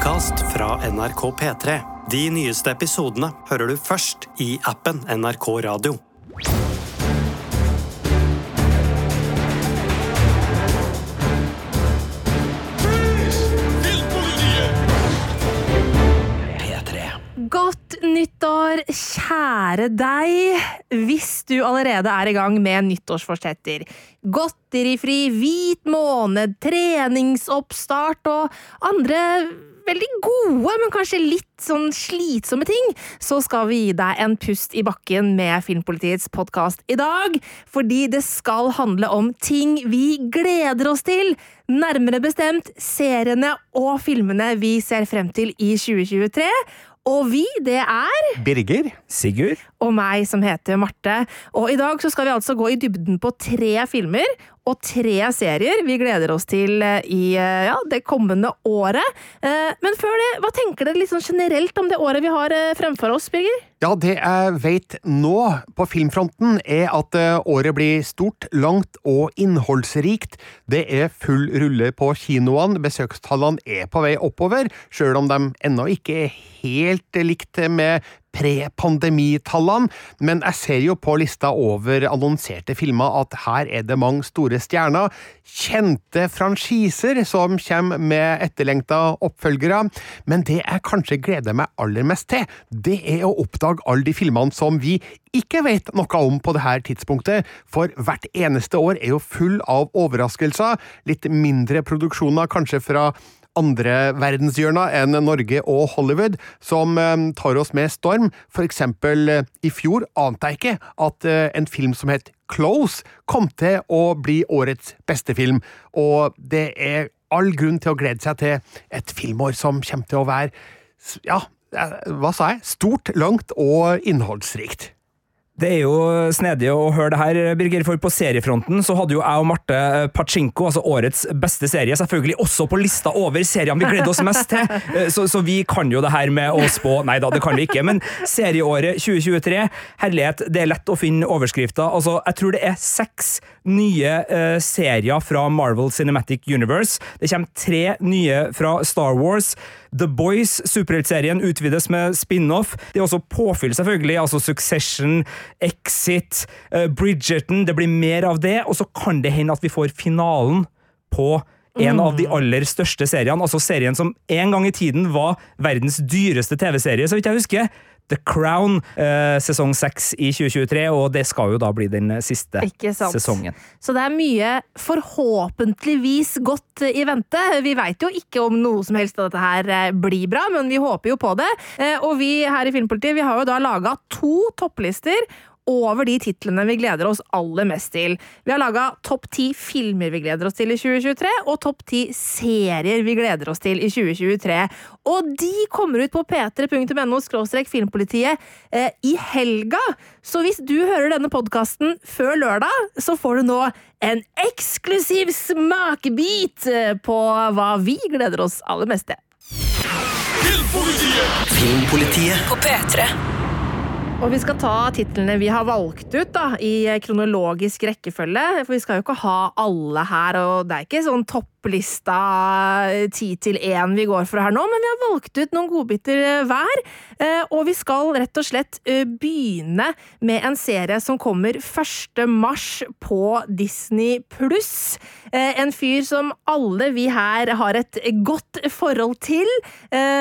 podkast fra NRK P3. De nyeste episodene hører du først i appen NRK Radio. Godt nyttår, kjære deg. Hvis du allerede er i gang med nyttårsforsetter. Godterifri, hvit måned, treningsoppstart og andre veldig gode, men kanskje litt sånn slitsomme ting, så skal vi gi deg en pust i bakken med Filmpolitiets podkast i dag. Fordi det skal handle om ting vi gleder oss til. Nærmere bestemt seriene og filmene vi ser frem til i 2023. Og vi, det er Birger. Sigurd? og meg som heter Marte. Og i dag så skal vi altså gå i dybden på tre filmer og tre serier vi gleder oss til eh, i eh, ja, det kommende året. Eh, Men før det, hva tenker dere sånn generelt om det året vi har fremfor oss, Birger? Ja, det jeg vet nå på filmfronten, er at året blir stort, langt og innholdsrikt. Det er full rulle på kinoene, besøkstallene er på vei oppover, sjøl om de ennå ikke er helt likt med pre-pandemitallene, men jeg ser jo på lista over annonserte filmer at her er det mange store stjerner, kjente franchiser som kommer med etterlengta oppfølgere, men det jeg kanskje gleder meg aller mest til, det er å oppdage alle de filmene som vi ikke vet noe om på dette tidspunktet, for hvert eneste år er jo full av overraskelser, litt mindre produksjoner kanskje fra andre verdenshjørna enn Norge og Hollywood, som eh, tar oss med storm. For eksempel eh, i fjor ante jeg ikke at eh, en film som het Close kom til å bli årets beste film, og det er all grunn til å glede seg til et filmår som kommer til å være, ja, hva sa jeg, stort, langt og innholdsrikt. Det er jo snedig å høre det her, Birger, for på seriefronten så hadde jo jeg og Marte eh, Pachinko, altså årets beste serie, selvfølgelig også på lista over seriene vi gleder oss mest til. Eh, Så, så vi kan jo det her med å spå Nei da, det kan vi ikke. Men serieåret 2023, herlighet, det er lett å finne overskrifter. Altså, jeg tror det er seks nye uh, serier fra Marvel Cinematic Universe. Det kommer tre nye fra Star Wars. The Boys, superheltserien, utvides med spin-off. Det er også påfyll, selvfølgelig. altså Succession, Exit, eh, Bridgerton. Det blir mer av det, og så kan det hende at vi får finalen på en av de aller største seriene. Altså serien som en gang i tiden var verdens dyreste TV-serie, så vidt jeg husker. The Crown, eh, sesong seks i 2023, og det skal jo da bli den siste sesongen. Så det er mye forhåpentligvis godt i vente. Vi veit jo ikke om noe som helst av dette her eh, blir bra, men vi håper jo på det. Eh, Og vi her i Filmpolitiet vi har jo da laga to topplister over de titlene vi gleder oss aller mest til. Vi har laga topp ti filmer vi gleder oss til i 2023, og topp ti serier vi gleder oss til i 2023. Og de kommer ut på p3.no filmpolitiet eh, i helga. Så hvis du hører denne podkasten før lørdag, så får du nå en eksklusiv smakebit eh, på hva vi gleder oss aller mest til. Filmpolitiet! Filmpolitiet På P3. Og vi skal ta titlene vi har valgt ut da, i kronologisk rekkefølge. For vi skal jo ikke ha alle her, og det er ikke sånn topplista ti til én vi går for her nå, men vi har valgt ut noen godbiter eh, hver. Eh, Og vi skal rett og slett eh, begynne med en serie som kommer 1. mars på Disney pluss. En fyr som alle vi her har et godt forhold til,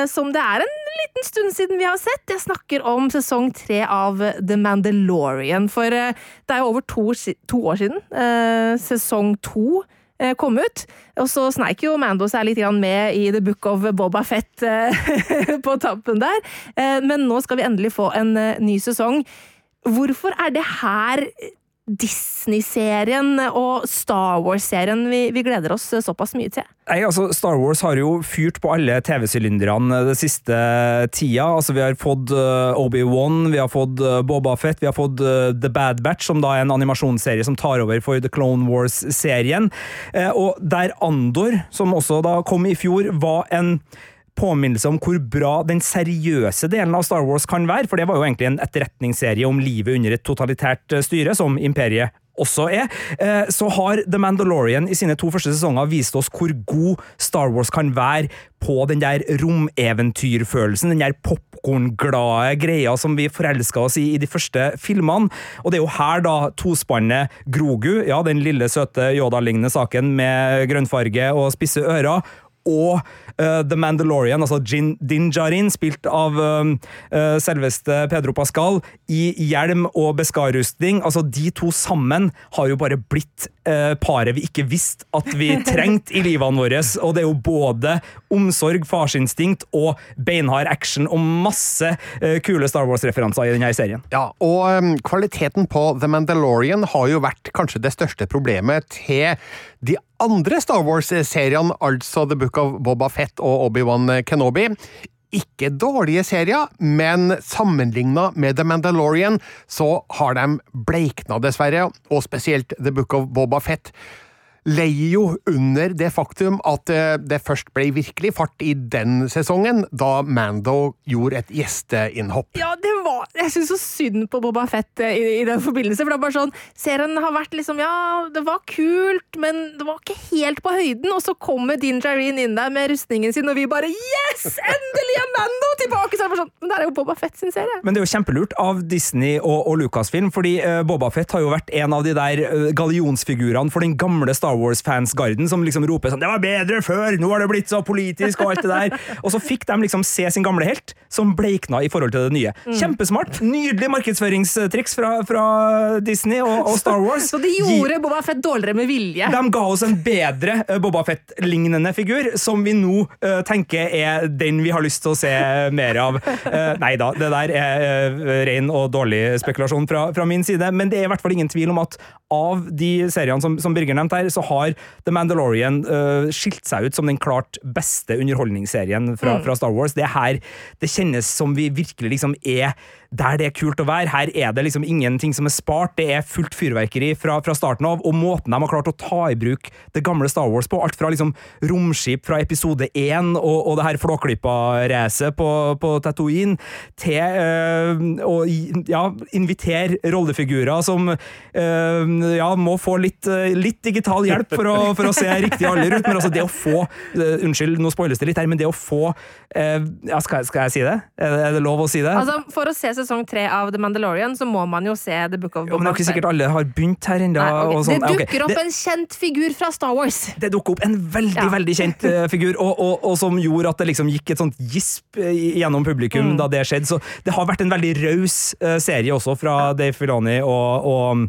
som det er en liten stund siden vi har sett. Jeg snakker om sesong tre av The Mandalorian. For det er jo over to, to år siden sesong to kom ut. Og så sneik jo Mando seg litt med i The Book of Boba Fett eh, på tappen der. Eh, Men nå skal vi endelig få en eh, ny sesong. Hvorfor er det her Disney-serien og Star Wars-serien vi, vi gleder oss såpass mye til? Nei, altså Star Wars har jo fyrt på alle TV-sylinderne det siste tida. Altså Vi har fått uh, Obi-Wan, vi har fått uh, Boba Fett, vi har fått uh, The Bad Batch, som da er en animasjonsserie som tar over for The Clone Wars-serien. Eh, og der Andor, som også da kom i fjor, var en påminnelse om hvor bra den seriøse delen av Star Wars kan være, for det var jo egentlig en etterretningsserie om livet under et totalitært eh, styre, som Imperiet også er, eh, så har The Mandalorian i sine to første sesonger vist oss hvor god Star Wars kan være på den der romeventyrfølelsen, den der popkornglade greia som vi forelska oss i i de første filmene. Og det er jo her da tospannet Grogu, ja, den lille søte Yoda-lignende saken med grønnfarge og spisse ører, og uh, The Mandalorian, altså Jin, Din Djarin, spilt av uh, uh, selveste Pedro Pascal, i hjelm og Beskar-rustning. Altså, de to sammen har jo bare blitt paret vi ikke visste at vi trengte i livene våre. Og det er jo både omsorg, farsinstinkt og beinhard action og masse kule Star Wars-referanser i denne serien. Ja, og um, kvaliteten på The Mandalorian har jo vært kanskje det største problemet til de andre Star Wars-seriene, altså The Book of Boba Fett og Obi-Wan Kenobi. Ikke dårlige serier, men sammenligna med The Mandalorian så har de bleikna, dessverre, og spesielt The Book of Boba Fett leier jo under det faktum at det først ble virkelig fart i den sesongen, da Mando gjorde et gjesteinnhopp. Ja, det var Jeg syns så synd på Boba Fett i, i, den forbindelse. For det er bare sånn Serien har vært liksom Ja, det var kult, men det var ikke helt på høyden. Og så kommer Din Jareen inn der med rustningen sin, og vi bare Yes! Endelig er Mando tilbake! Så er det bare sånn Men det er jo Boba Fett sin serie. Men det er jo kjempelurt av Disney og, og Lucasfilm, fordi uh, Boba Fett har jo vært en av de der uh, gallionsfigurene for den gamle Star Wars-fansgarden som liksom roper sånn 'Det var bedre før! Nå har det blitt så politisk!' og alt det der. og så fikk de liksom se sin gamle helt, som bleikna i forhold til det nye. Mm. Kjempesmart! Nydelig markedsføringstriks fra, fra Disney og, og, Star Wars. så de gjorde Gi, Boba Fett dårligere med vilje? De ga oss en bedre uh, Boba Fett-lignende figur, som vi nå uh, tenker er den vi har lyst til å se mer av. Uh, nei da, det der er ren og dårlig spekulasjon fra, fra, min side, men det er i hvert fall ingen tvil om at av de seriene som, som Birger nevnte her, så har The Mandalorian skilt seg ut som den klart beste underholdningsserien fra, mm. fra Star Wars. Det her det kjennes som vi virkelig liksom er der det er kult å være. Her er det liksom ingenting som er spart, det er fullt fyrverkeri fra, fra starten av, og måten de har klart å ta i bruk det gamle Star Wars på, alt fra liksom romskip fra episode én og, og det her Flåklypa-racet på, på Tatooine, til øh, å ja, invitere rollefigurer som øh, ja, må få litt, litt digital hjelp for å, for å se riktig alder ut, men altså det å få øh, Unnskyld, nå spoiles det litt her, men det å få ja, skal, skal, jeg si det? er det lov å si det? Altså, for å se sesong tre av The Mandalorian, så må man jo se The Book of Boba men det er ikke sikkert alle har begynt her ennå. Okay. Sånn. Det dukker opp det, en kjent figur fra Star Wars. Det dukker opp en veldig, ja. veldig kjent uh, figur, og, og, og, som gjorde at det liksom gikk et sånt gisp uh, gjennom publikum mm. da det skjedde. Så det har vært en veldig raus uh, serie også fra Dave Filoni og, og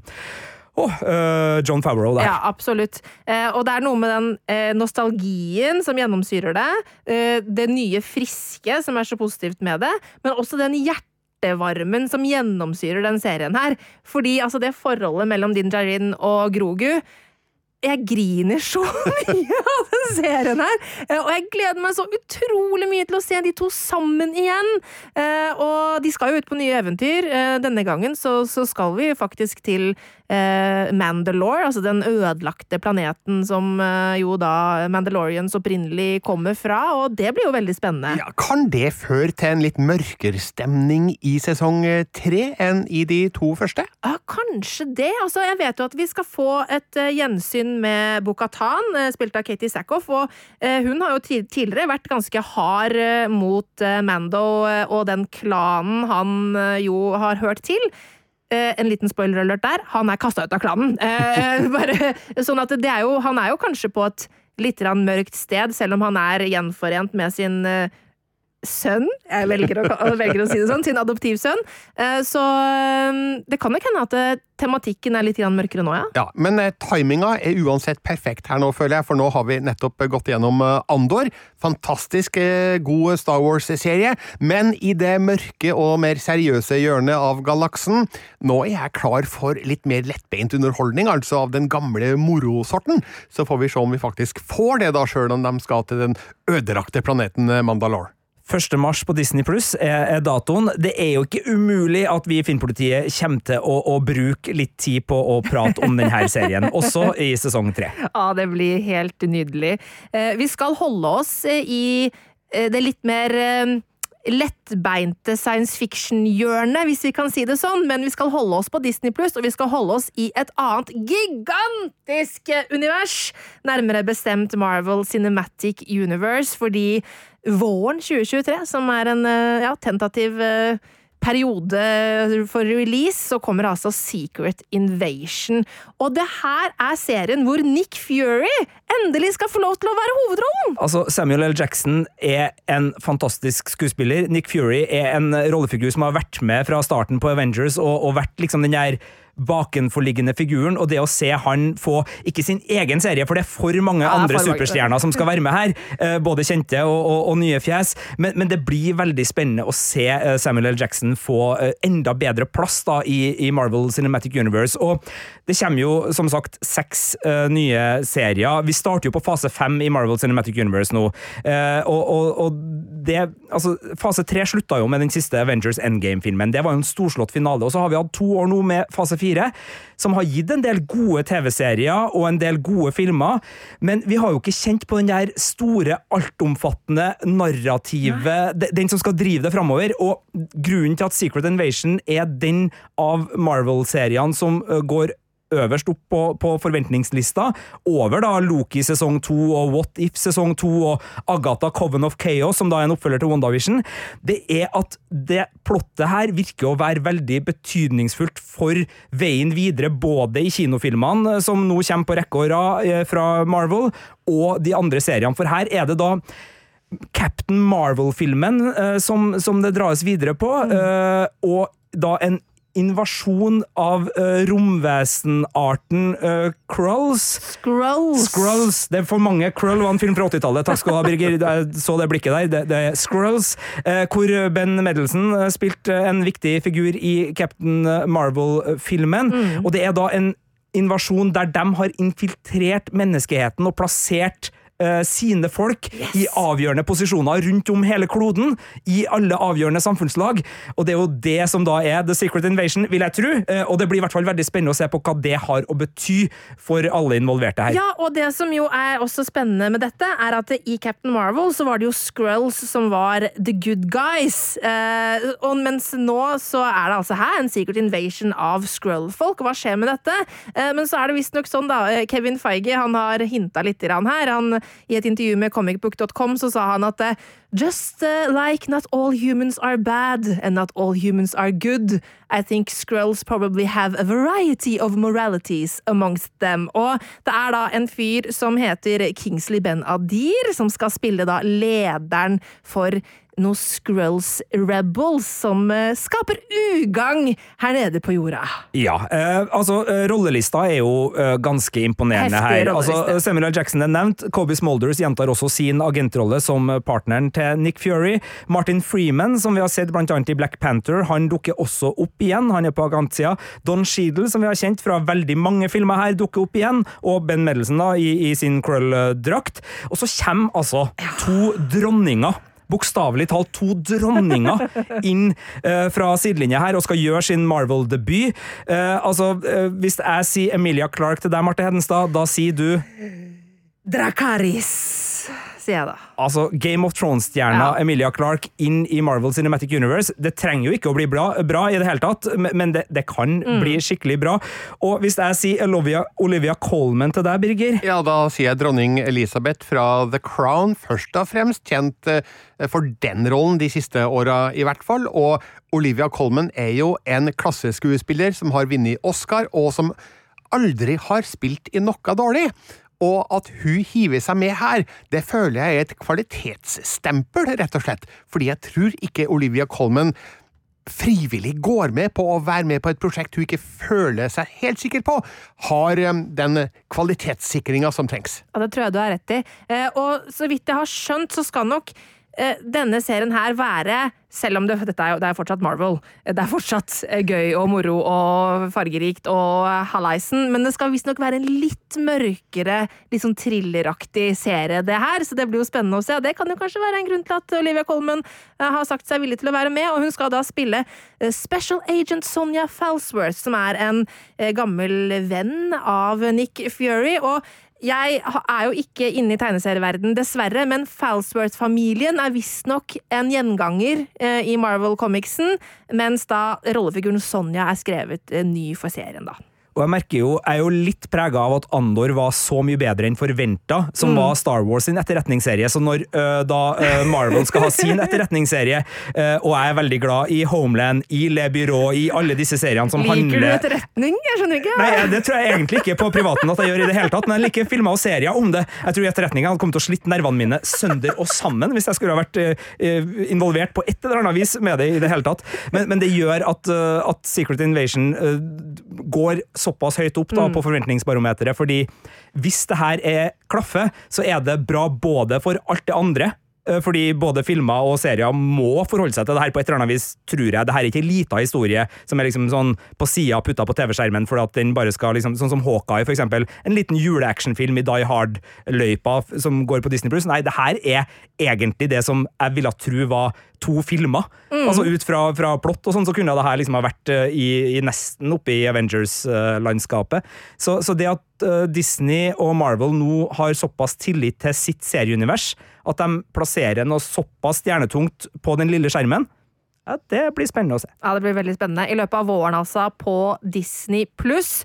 Oh, uh, John Favreau der. Ja, absolutt. Uh, og det er noe med den uh, nostalgien som gjennomsyrer det. det nye friske som er så positivt med det, men også den hjertet hjertevarmen som gjennomsyrer den serien her. Fordi altså, det forholdet mellom Din Djarin og Grogu jeg griner så mye av den serien her! Eh, og jeg gleder meg så utrolig mye til å se de to sammen igjen! Eh, og de skal jo ut på nye eventyr. Eh, denne gangen så, så skal vi faktisk til Mandalore, altså den ødelagte planeten som jo da Mandalorians opprinnelig kommer fra, og det blir jo veldig spennende. Ja, kan det føre til en litt mørkere stemning i sesong tre enn i de to første? Ja, kanskje det. Altså, jeg vet jo at vi skal få et gjensyn med Bukhatan, eh, spilt av Katie Sackhoff. Og eh, hun har jo tidligere vært ganske hard eh, mot Mando og den klanen han jo har hørt til. En liten spoiler-alert der. Han er kasta ut av klanen. Bare, sånn at det er jo, han er jo kanskje på et litt mørkt sted, selv om han er gjenforent med sin sønn, jeg velger å, velger å, si det sånn, sin adoptivsønn. Eh, så eh, det kan nok hende at eh, tematikken er litt mørkere nå, ja. ja men timinga er uansett perfekt her nå, føler jeg, for nå har vi nettopp gått gjennom Andor. Fantastisk god Star Wars-serie, men i det mørke og mer seriøse hjørnet av galaksen, nå er jeg klar for litt mer lettbeint underholdning, altså av den gamle morosorten. Så får vi se om vi faktisk får det, da, sjøl om de skal til den ødelagte planeten Mandalore. 1. mars på Disney Pluss er, datoen. Det er jo ikke umulig at vi i Filmpolitiet kommer til å, å, bruke litt tid på å prate om denne serien, også i sesong tre. Ja, det blir helt nydelig. Eh, vi skal holde oss i eh, det litt mer eh, lettbeinte science fiction-hjørnet, hvis vi kan si det sånn, men vi skal holde oss på Disney Pluss, og vi skal holde oss i et annet gigantisk univers, nærmere bestemt Marvel Cinematic Universe, fordi våren 2023, som er en eh, ja, tentativ uh, periode for release, så kommer altså Secret Invasion. Og det her er serien hvor Nick Fury endelig skal få lov til å være hovedrollen! Altså, Samuel L. Jackson er en fantastisk skuespiller. Nick Fury er en rollefigur som har vært med fra starten på Avengers og, og vært liksom den der bakenforliggende figuren, og det å se han få ikke sin egen serie, for det er for mange ja, andre for superstjerner som skal være med her, uh, både kjente og, og, og nye fjes, men, men, det blir veldig spennende å se eh, Samuel L. Jackson få eh, enda bedre plass da i, i Marvel Cinematic Universe. Og det kommer jo som sagt seks uh, nye serier. Vi starter jo på fase fem i Marvel Cinematic Universe nå. Uh, og, og, og, det Altså, fase tre slutta jo med den siste Avengers Endgame-filmen. Det var jo en storslått finale. Og så har vi hatt to år nå med fase fire, som har gitt en del gode TV-serier og en del gode filmer. Men vi har jo ikke kjent på den der store, altomfattende narrativet, den som skal drive det framover. Og grunnen til at Secret Invasion er den av Marvel-seriene som uh, går øverst opp på, på, forventningslista, over da Loki sesong to og What If sesong to og Agatha Coven of Chaos, som da er en oppfølger til WandaVision, det er at det plottet her virker å være veldig betydningsfullt for veien videre, både i kinofilmene, som nå kommer på rekke og rad eh, fra Marvel, og de andre seriene. For her er det da Captain Marvel-filmen uh, som, som, det dras videre på, uh, og da en invasjon av uh, romvesenarten uh, Krulls. Skrulls. Skrulls. Det er for mange. Krull var en film fra 80-tallet. Takk skal du ha, Birger. Jeg så det blikket der. Det, det er Skrulls. Uh, hvor Ben Medelson spilte en viktig figur i Captain Marvel-filmen. Mm. Og det er da en invasjon der de har infiltrert menneskeheten og plassert uh, sine folk yes. i avgjørende posisjoner rundt om hele kloden, i alle avgjørende samfunnslag. Og det er jo det som da er The Secret Invasion, vil jeg tro. Uh, og det blir i hvert fall veldig spennende å se på hva det har å bety for alle involverte her. Ja, og det som jo er også spennende med dette, er at i Captain Marvel så var det jo Skrulls som var the good guys. Uh, og mens nå så er det altså her en Secret Invasion av Skrull-folk. Hva skjer med dette? men så er det visstnok sånn, da. Kevin Feige han har hinta litt her. Han i et intervju med comicbook.com så sa han at Just uh, like not all humans are bad and not all humans are good, I think Skrulls probably have a variety of moralities amongst them. Og det er da en fyr som heter Kingsley Ben Adir, som skal spille da lederen for noen Skrulls Rebels som uh, skaper ugagn her nede på jorda. Ja, eh, altså uh, rollelista er jo ganske imponerende Heftig her. Altså, Samuel L. Jackson er nevnt. Kobe Smolders gjentar også sin agentrolle som partneren til Nick Fury. Martin Freeman, som vi har sett blant annet i Black Panther, han dukker også opp igjen. Han er på agentsida. Don Sheedle, som vi har kjent fra veldig mange filmer her, dukker opp igjen. Og Ben Medelson da, i, i sin Krull-drakt. Og så kommer altså to dronninger bokstavelig talt to dronninger inn uh, fra sidelinja her og skal gjøre sin Marvel-debut. Uh, altså, uh, hvis jeg sier Emilia Clark til deg, Marte Hedenstad, da sier du Drakaris sier jeg da. Altså, Game of Thrones-stjerna ja. Emilia Clark inn i Marvel Cinematic Universe. Det trenger jo ikke å bli bra, bra i det hele tatt, men det, det kan mm. bli skikkelig bra. Og hvis jeg sier Olivia, Olivia Colman til deg, Birger? Ja, da sier jeg dronning Elisabeth fra The Crown, først og fremst kjent eh, for den rollen de siste åra, i hvert fall. Og Olivia Colman er jo en klasseskuespiller som har vunnet Oscar, og som aldri har spilt i noe dårlig. Og at hun hiver seg med her, det føler jeg er et kvalitetsstempel, rett og slett, fordi jeg tror ikke Olivia Colman frivillig går med på å være med på et prosjekt hun ikke føler seg helt sikker på, har um, den kvalitetssikringa som trengs. Ja, Det tror jeg du har rett i. Eh, og så vidt jeg har skjønt, så skal nok Eh, denne serien her være, selv om det, dette er, det er fortsatt Marvel, eh, det er fortsatt eh, gøy og moro og fargerikt og halleisen, men det skal visstnok være en litt mørkere, litt sånn thrilleraktig serie, det her, så det blir jo spennende å se. Og det kan jo kanskje være en grunn til at Olivia Colman har sagt seg villig til å være med, og hun skal da spille Special Agent Sonja Falsworth, som er en gammel venn av Nick Fury. og jeg er jo ikke inne i tegneserieverden, dessverre, men Falsworth-familien er visstnok en gjenganger eh, i Marvel Comicsen, mens da rollefiguren Sonja er skrevet eh, ny for serien, da. Og jeg merker jo, jeg er jo litt prega av at Andor var så mye bedre enn forventa, Mm. som var Star Wars sin etterretningsserie. Så når øh, da øh, Marvel skal ha sin etterretningsserie, øh, og jeg er veldig glad i Homeland, i Le Byrå, i alle disse seriene som Liker du etterretning? Jeg skjønner ikke. Nei, det tror jeg egentlig ikke på privaten at jeg gjør i det hele tatt, men jeg liker filmer og serier om det. Jeg tror etterretningen hadde kommet til å slitt nervene mine sønder og sammen hvis jeg skulle ha vært involvert på et eller annet vis med det i det hele tatt. Men, men det gjør at, at Secret Invasion går såpass høyt opp da, på forventningsbarometeret, fordi hvis det her er klaffer, så er det bra både for alt det andre. Eh, Fordi både filmer og serier må forholde seg til det her på et eller annet vis, tror jeg. Det her er ikke en lita historie som er liksom sånn på sida putta på TV-skjermen for at den bare skal liksom, Sånn som Hawkeye, for eksempel. En liten juleactionfilm i Die Hard-løypa som går på Disney Plus. Nei, det her er egentlig det som jeg ville tro var to filmer. Altså Ut fra, fra plott og sånn, så kunne det her liksom ha vært eh, i, i nesten oppe i Avengers-landskapet. Så, så det at eh, Disney og Marvel nå har såpass tillit til sitt serieunivers, at de plasserer noe såpass stjernetungt på den lille skjermen, ja, det blir spennende å se. Ja, det blir veldig spennende. I løpet av våren, altså, på Disney pluss.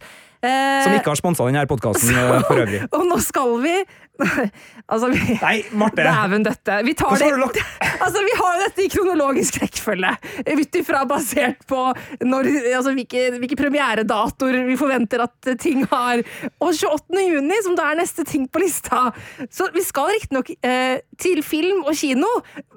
Eh, Som ikke har sponsa denne podkasten for øvrig. Og nå skal vi Altså, vi Nei, Marte! Dæven døtte. Vi tar det har du lagt Altså, vi har dette i kronologisk rekkefølge. Ut ifra basert på når, altså, hvilke, hvilke premieredatoer vi forventer at ting har. Og 28. juni, som da er neste ting på lista. Så vi skal riktignok eh, til film og kino,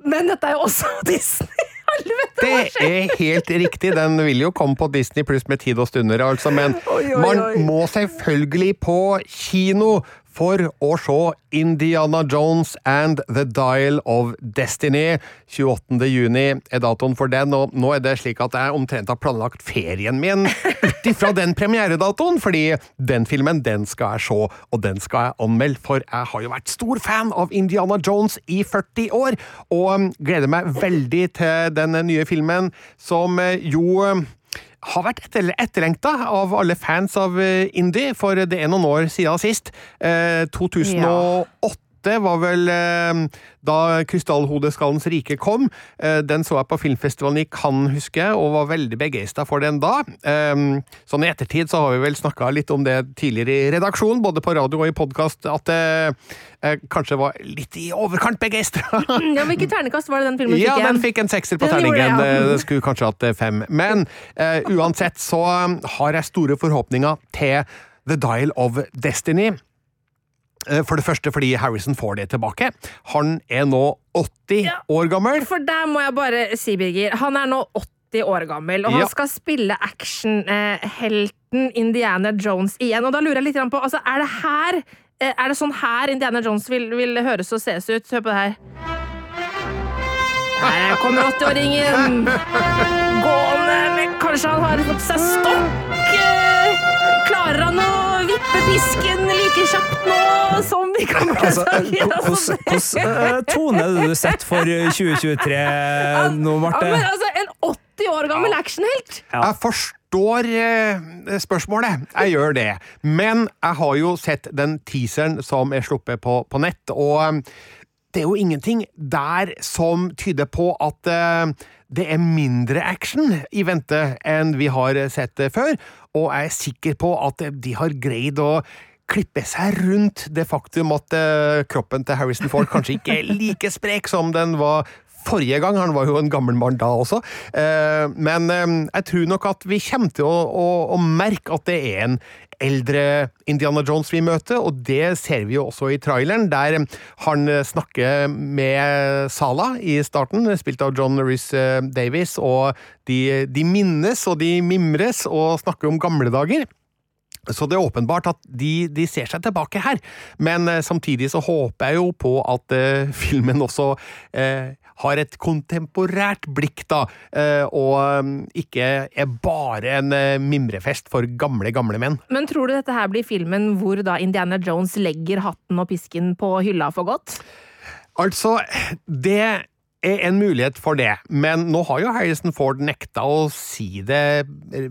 men dette er jo også Disney. Helvete, Det er helt riktig. Den vil jo komme på Disney pluss med tid og stunder, altså. Men Oi, oi, man må selvfølgelig på kino for å se Indiana Jones and The Dial of Destiny. 28. juni er datoen for den, og nå er det slik at jeg omtrent har planlagt ferien min ut ifra den premieredatoen, fordi den filmen den skal jeg se, og den skal jeg anmelde, for jeg har jo vært stor fan av Indiana Jones i 40 år, og um, gleder meg veldig til den nye filmen, som eh, jo um, har vært etter, etterlengta av alle fans av eh, indie, for det er noen år siden sist. Eh, 2008 var vel eh, da Krystallhodeskallens rike kom. Eh, den så jeg på filmfestivalen i Cannes, husker jeg, og var veldig begeistra for den da. Eh, sånn i ettertid så har vi vel snakka litt om det tidligere i redaksjonen, både på radio og i podkast, at det eh, kanskje var litt i overkant begeistra. Ja, Hvilket ternekast var det den filmen Ja, den fikk en sekser på terningen. det, ja. Det skulle kanskje hatt eh, fem. Men eh, uansett så har jeg store forhåpninger til The Dial of Destiny. Eh, For det første fordi Harrison får det tilbake. Han er nå 80 Ja. år gammel. For der må jeg bare si, Birger, han er nå 80 år gammel, og Ja. han skal spille actionhelten Indiana Jones igjen. Og da lurer jeg litt på, altså, er det her eh, Er det sånn her Indiana Jones vil, vil høres og ses ut? Hør på det her. Her kommer 80-åringen gående med Kanskje han har fått seg stokk? eh, Klarer han å vippe pisken like kjapt nå som vi kan Altså, Hvordan hvordan, eh, tone er det du setter for 2023 nå, Marte? Ja, men altså, en 80 år gammel actionhelt! Ja. Jeg forstår eh, spørsmålet, jeg gjør det. Men jeg har jo sett den teaseren som er sluppet på, på nett, og eh, det er jo ingenting der som tyder på at eh, det er mindre action i vente enn vi har sett før, og jeg er sikker på at de har greid å klippe seg rundt det faktum at eh, kroppen til Harrison Ford kanskje ikke er like sprek som den var forrige gang. Han var jo en gammel mann da også. Eh, men eh, jeg tror nok at vi kommer til å, å, å merke at det er en eldre Indiana Jones vi møter, og det ser vi jo også i traileren, der han eh, snakker med Sala i starten, spilt av John Rhys eh, Davies, og de, de minnes og de mimres og snakker om gamle dager. Så det er åpenbart at de, de ser seg tilbake her, men eh, samtidig så håper jeg jo på at filmen også eh, har et kontemporært blikk, da, eh, og eh, ikke er bare en eh, mimrefest for gamle, gamle menn. Men tror du dette her blir filmen hvor da Indiana Jones legger hatten og pisken på hylla for godt? Altså, det er en mulighet for det, men nå har jo Harrison Ford nekta å si det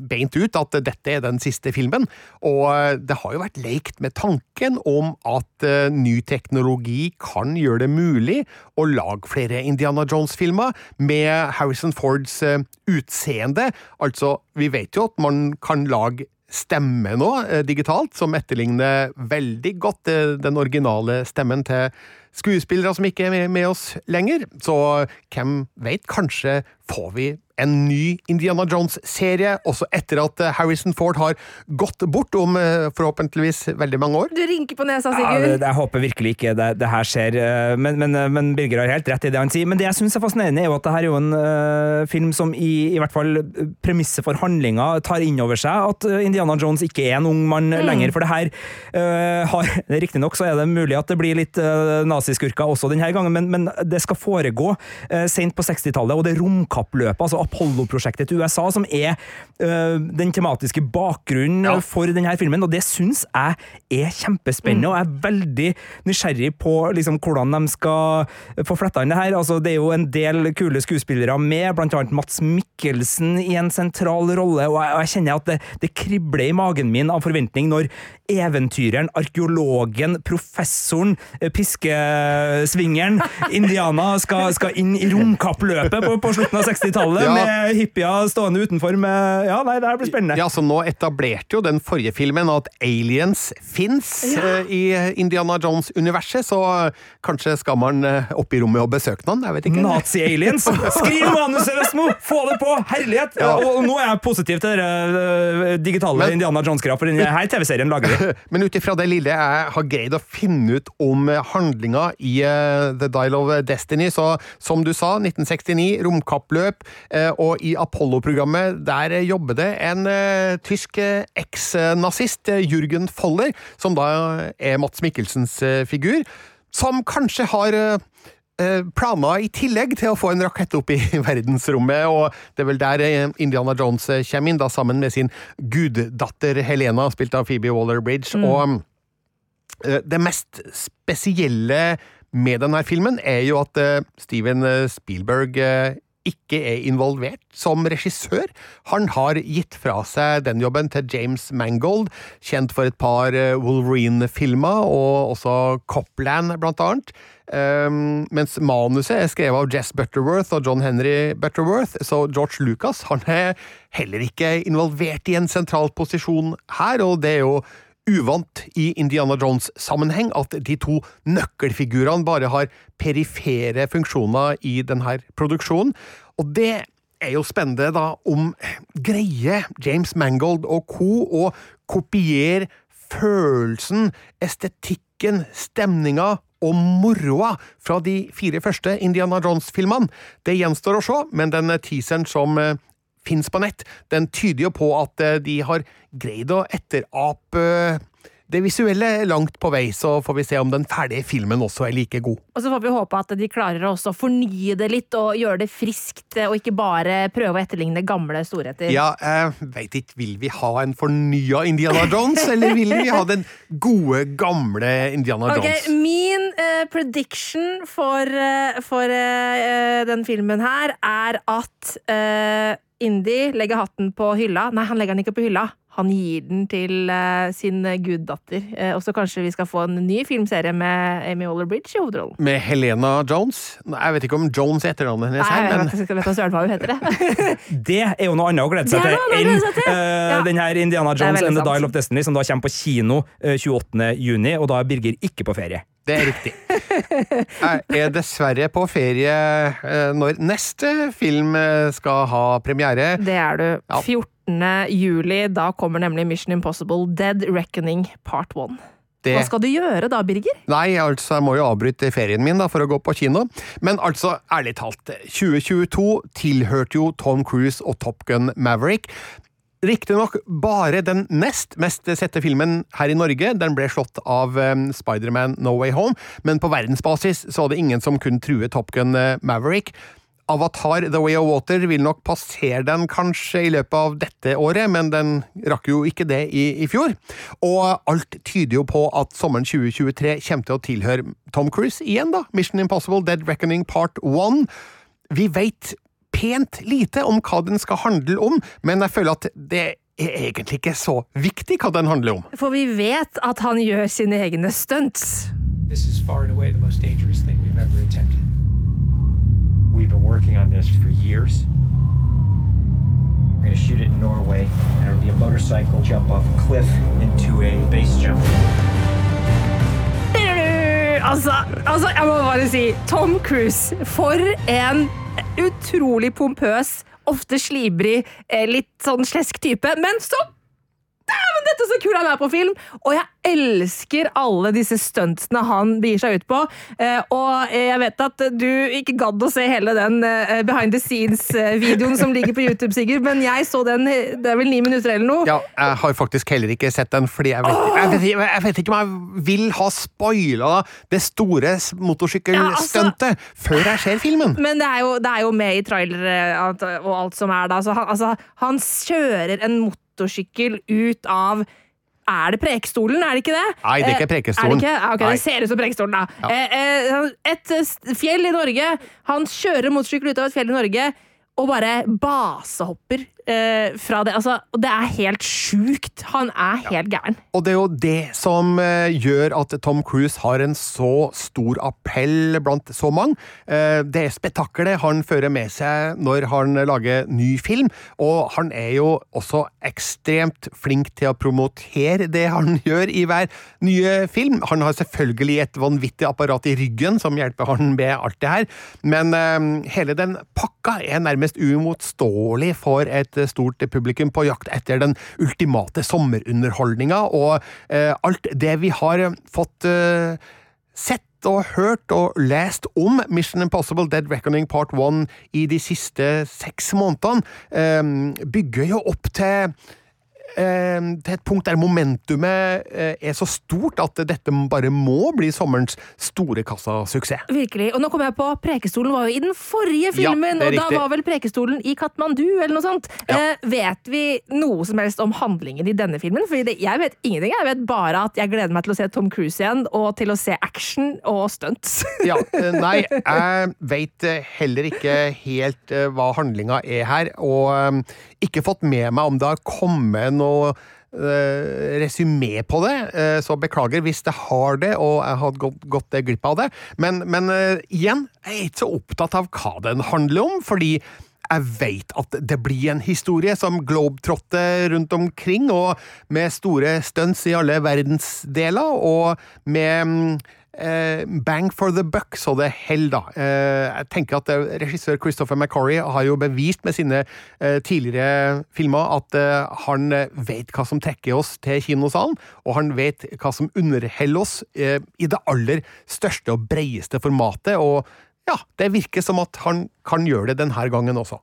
beint ut, at dette er den siste filmen, og det har jo vært lekt med tanken om at uh, ny teknologi kan gjøre det mulig å lage flere Indiana Jones-filmer med Harrison Fords uh, utseende. Altså, vi vet jo at man kan lage stemme nå, digitalt, som etterligner veldig godt den originale stemmen til skuespillere som ikke er med oss lenger, så hvem veit, kanskje får vi en ny Indiana Jones-serie, også etter at eh, Harrison Ford har gått bort om eh, forhåpentligvis veldig mange år. Du rynker på nesa, Sigurd. Ja, det, jeg håper virkelig ikke det, det her skjer, eh, men, men, men, Birger har helt rett i det han sier. Men det jeg syns er fascinerende, er jo at det her er jo en uh, film som i, i hvert fall premisset for handlinga tar inn over seg at Indiana Jones ikke er en ung mann mm. lenger. For det her uh, har Riktignok så er det mulig at det blir litt uh, naziskurker også denne gangen, men, men det skal foregå uh, sent på 60-tallet, og det romkappløpet, altså Apollo-prosjektet til USA, som er øh, den tematiske bakgrunnen ja. for denne filmen. Og det syns jeg er kjempespennende, mm. og jeg er veldig nysgjerrig på liksom, hvordan de skal få fletta inn det her. Altså, det er jo en del kule skuespillere med, annet Mats Mikkelsen i en sentral rolle, og jeg, og jeg kjenner at det, det kribler i magen min av forventning når eventyreren, arkeologen, professoren, eh, piskesvingeren, Indiana skal, skal inn i romkappløpet på, på slutten av 60-tallet, ja. Med hippier stående utenfor med Ja, nei, det her blir spennende. Ja, så Nå etablerte jo den forrige filmen at aliens fins ja. uh, i Indiana Jones-universet, så kanskje skal man uh, opp i rommet og besøke noen? Jeg vet ikke. Nazi-aliens! Skriv manuset, Vesmo! Få det på! Herlighet! Ja. Og, nå er jeg positiv til dere uh, digitale Men, Indiana Jones-greia, for denne TV-serien lager vi. Men ut ifra det lille jeg har greid å finne ut om handlinga i uh, The Dial of Destiny, så som du sa, 1969, romkappløp, uh, og i Apollo-programmet der jobber det en uh, tysk eks-nazist, Jürgen Foller, som da er Mats Mikkelsens figur, som kanskje har planer i tillegg til å få en rakett opp i verdensrommet, og det er vel der Indiana Jones kommer inn, da sammen med sin guddatter Helena, spilt av Phoebe Waller-Bridge. Mm. Og det mest spesielle med denne filmen er jo at Steven Spielberg ikke er involvert som regissør. Han har gitt fra seg den jobben til James Mangold, kjent for et par eh, Wolverine-filmer, og også Copland, blant annet. Um, mens manuset er skrevet av Jess Butterworth og John Henry Butterworth, så George Lucas han er heller ikke involvert i en sentral posisjon her, og det er jo uvant i Indiana Jones-sammenheng at de to nøkkelfigurene bare har perifere funksjoner i denne produksjonen. Og det er jo spennende, da, om greier James Mangold og co. å kopiere følelsen, estetikken, stemninga og moroa fra de fire første Indiana Jones-filmene. Det gjenstår å se, men den teaseren som eh, fins på nett, den tyder jo på at eh, de har greid å etterape eh, det visuelle langt på vei, så får vi se om den ferdige filmen også er like god. Og så får vi håpe at de klarer også å fornye det litt og gjøre det friskt, og ikke bare prøve å etterligne gamle storheter. Ja, jeg veit ikke, vil vi ha en fornya Indiana Jones, eller vil vi ha den gode, gamle Indiana Jones? Okay, min uh, prediction for, uh, for uh, den filmen her er at Indy legger hatten på hylla. Nei, han legger den ikke på hylla. Han gir den til uh, sin guddatter. Uh, og så kanskje vi skal få en ny filmserie med Amy Waller-Bridge i hovedrollen. Med Helena Jones? Jeg vet ikke om Jones er etternavnet hennes her, men Jeg vet ikke hva hun heter. Det Det er jo noe annet å glede seg til enn uh, ja. den her Indiana Jones and The Dial of Destiny, som da kommer på kino 28. juni, og da er Birger ikke på ferie. Det er riktig. Jeg er dessverre på ferie eh, når neste film eh, skal ha premiere. Det er du. Ja. 14. juli. Da kommer nemlig Mission Impossible Dead Reckoning Part 1. Det... Hva skal du gjøre da, Birger? Nei, altså, jeg må jo avbryte ferien min da, for å gå på kino. Men altså, ærlig talt, 2022 tilhørte jo Tom Cruise og Top Gun Maverick. Riktignok bare den nest mest sette filmen her i Norge. Den ble slått av um, Spiderman No Way Home, men på verdensbasis så var det ingen som kunne true Top Gun uh, Maverick. Avatar The Way of Water vil nok passere den kanskje i løpet av dette året, men den rakk jo ikke det i, i fjor. Og alt tyder jo på at sommeren 2023 kommer til å tilhøre Tom Cruise igjen, da. Mission Impossible Dead Reckoning Part 1. Vi veit pent lite om hva den skal handle om, men jeg føler at det er egentlig ikke så viktig hva den handler om. For vi vet at han gjør sine egne stunts. This is far and away the most dangerous thing we've ever attempted. We've been working on this for years. We're gonna shoot it in Norway, and it'll be a motorcycle jump off a cliff into a base jump. Altså, altså, jeg må bare si Tom Cruise, for en utrolig pompøs, ofte slibrig, eh, litt sånn slesk type, men så dette er så kul han er på film! Og jeg elsker alle disse stuntsene han begir seg ut på. Eh, og jeg vet at du ikke gadd å se hele den eh, behind the scenes-videoen som ligger på YouTube, Sigurd, men jeg så den det er vel ni minutter eller noe. Ja, jeg har faktisk heller ikke sett den, fordi jeg vet, jeg vet, jeg vet ikke om jeg vil ha spoila det store motorsykkelstuntet Ja, altså- før jeg ser filmen. Men det er jo, det er jo med i trailere og alt som er da. Så han, altså, han kjører en motorsykkel ut av er det Prekestolen, er det ikke det? Nei, det er ikke Eh, Prekestolen. Er det ikke? Ja, ok, Nei. det ser ut som Prekestolen, da. Eh, eh, et eh, fjell i Norge. Han kjører motorsykkel ut av et fjell i Norge og bare basehopper eh, fra det. Altså, og det er helt sjukt. Han er helt gæren. Og det er jo det som eh, gjør at Tom Cruise har en så stor appell blant så mange. Eh, det spetakkelet han fører med seg når han lager ny film, og han er jo også ekstremt flink til å promotere det han gjør i hver nye film. Han har selvfølgelig et vanvittig apparat i ryggen som hjelper han med alt det her, men eh, hele den pakka er nærmest uimotståelig for et stort publikum på jakt etter den ultimate sommerunderholdninga, og eh, alt det vi har fått eh, sett og hørt og lest om Mission Impossible Dead Reckoning Part 1 i de siste seks månedene, eh, bygger jo opp til eh, til et punkt der momentumet eh, er så stort at dette bare må bli sommerens store kassasuksess. Virkelig. Og nå kom jeg på Prekestolen var jo i den forrige filmen, ja, og da var vel Prekestolen i Katmandu eller noe sånt. Ja. Eh, vet vi noe som helst om handlingen i denne filmen? Fordi det, jeg vet ingenting. Jeg vet bare at jeg gleder meg til å se Tom Cruise igjen, og til å se action og stunts. Ja, eh, nei, jeg veit heller ikke helt eh, hva handlinga er her, og eh, ikke fått med meg om det har kommet noe uh, resymé på det, uh, så beklager hvis det har det, og jeg har gått, gått glipp av det. Men, men uh, igjen, jeg er ikke så opptatt av hva den handler om, fordi jeg vet at det blir en historie som globetrotter rundt omkring, og med store stunts i alle verdensdeler, og med mm, bang for the buck, så det holder, da. Eh, jeg tenker at eh, regissør Christopher McCorrie har jo bevist med sine eh, tidligere filmer at eh, han eh, vet hva som trekker oss til kinosalen, og han vet hva som underholder oss eh, i det aller største og breieste formatet, og ja, det virker som at han kan gjøre det denne gangen også.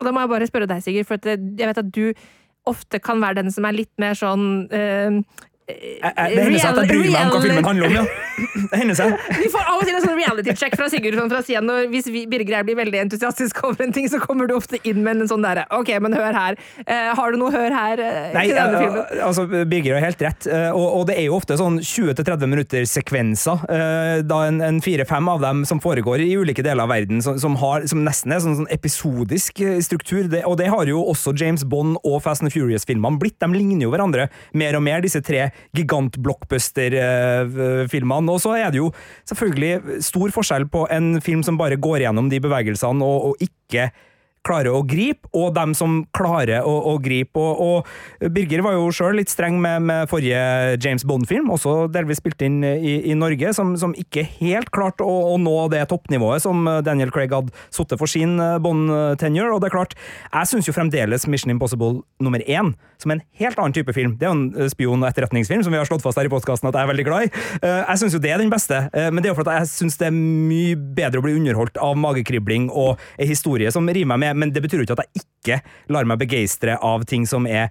Og da må jeg bare spørre deg, Sigurd, for eh, jeg vet at du ofte kan være den som er litt mer sånn eh, Jeg- jeg- Det hender seg at jeg bryr meg om hva filmen handler om, ja. Det hender seg. Vi får av og til en sånn reality-check fra Sigurd sånn fra siden. Hvis vi, Birger blir veldig entusiastisk over en ting, så kommer du ofte inn med en sånn derre Ok, men hør her. Uh, har du noe hør her uh, Nei, til denne eh, filmen? altså, Birger har helt rett, eh, og, og det er jo ofte sånn 20-30 minutter sekvenser, eh, da en, en fire-fem av dem som foregår i ulike deler av verden, som, som, har, som nesten er sånn, sånn episodisk eh, struktur, det, og det har jo også James Bond og Fast and Furious-filmene blitt. De ligner jo hverandre mer og mer, disse tre gigant-blockbuster-filmene. Og så er det jo selvfølgelig stor forskjell på en film som bare går gjennom de bevegelsene og, og ikke klarer å gripe, og dem som klarer å, å gripe. Og, og Birger var jo sjøl litt streng med, med forrige James Bond-film, også delvis spilt inn i, i Norge, som, som ikke helt klarte å, å nå det toppnivået som Daniel Craig hadde sittet for sin eh, Bond-tenure. Og det er klart, jeg syns jo fremdeles Mission Impossible nummer én som en helt annen type film. Det er jo en eh, spion- og etterretningsfilm, som vi har slått fast her i postkassen at jeg er veldig glad i. Eh, Jeg syns jo det er den beste, men det er jo for at jeg syns det er mye bedre å bli underholdt av magekribling og ei historie som rimer meg med, men det betyr jo ikke at jeg ikke lar meg begeistre av ting som er,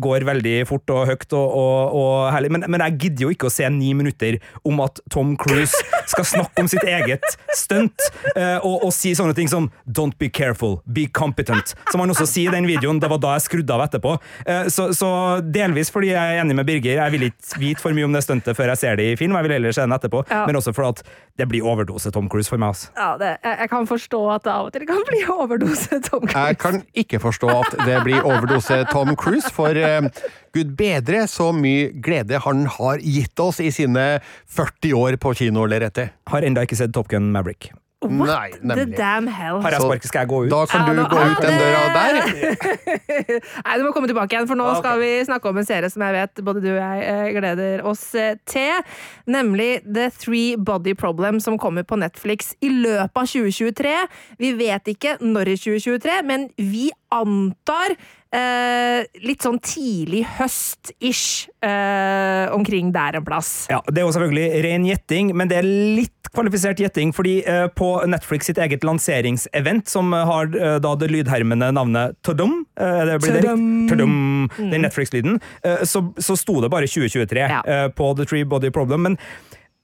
går veldig fort og høyt og, og, og herlig. Men, men jeg gidder jo ikke å se ni minutter om at Tom Cruise skal snakke om sitt eget stunt eh, og, og si sånne ting som 'don't be careful, be competent', som han også sier i den videoen. Det var da jeg skrudde av etterpå. Eh, så, så delvis fordi jeg er enig med Birger, jeg vil ikke vite for mye om det stuntet før jeg ser det i film, jeg vil heller se den etterpå, Ja. men også fordi det blir overdose Tom Cruise for meg. Altså. Ja, det, jeg, jeg kan forstå at det av og til kan bli overdose Tom Cruise. Jeg kan ikke forstå at det blir overdose Tom Cruise, for eh, gud bedre så mye glede han har gitt oss i sine 40 år på kinolerretet. Har enda ikke sett Top Gun Maverick. Nei, The damn hell. Har jeg sparket, skal jeg gå ut? Da kan Ja, du gå ut den døra der. Nei, du må komme tilbake igjen, for nå skal vi snakke om en serie som jeg vet både du og jeg eh, gleder oss eh, til. Nemlig The Three Body Problem, som kommer på Netflix i løpet av 2023. Vi vet ikke når i 2023, men vi antar eh, litt sånn tidlig høst-ish eh, omkring der en plass. Ja, Det er jo selvfølgelig ren gjetting, men det er litt kvalifisert gjetting, fordi eh, på Netflix sitt eget lanseringsevent, som har eh, da det lydhermende navnet Tudum, eh, det blir det Tadam. den Netflix-lyden, eh, så, så sto det bare 2023 Ja. på The Tree Body Problem. men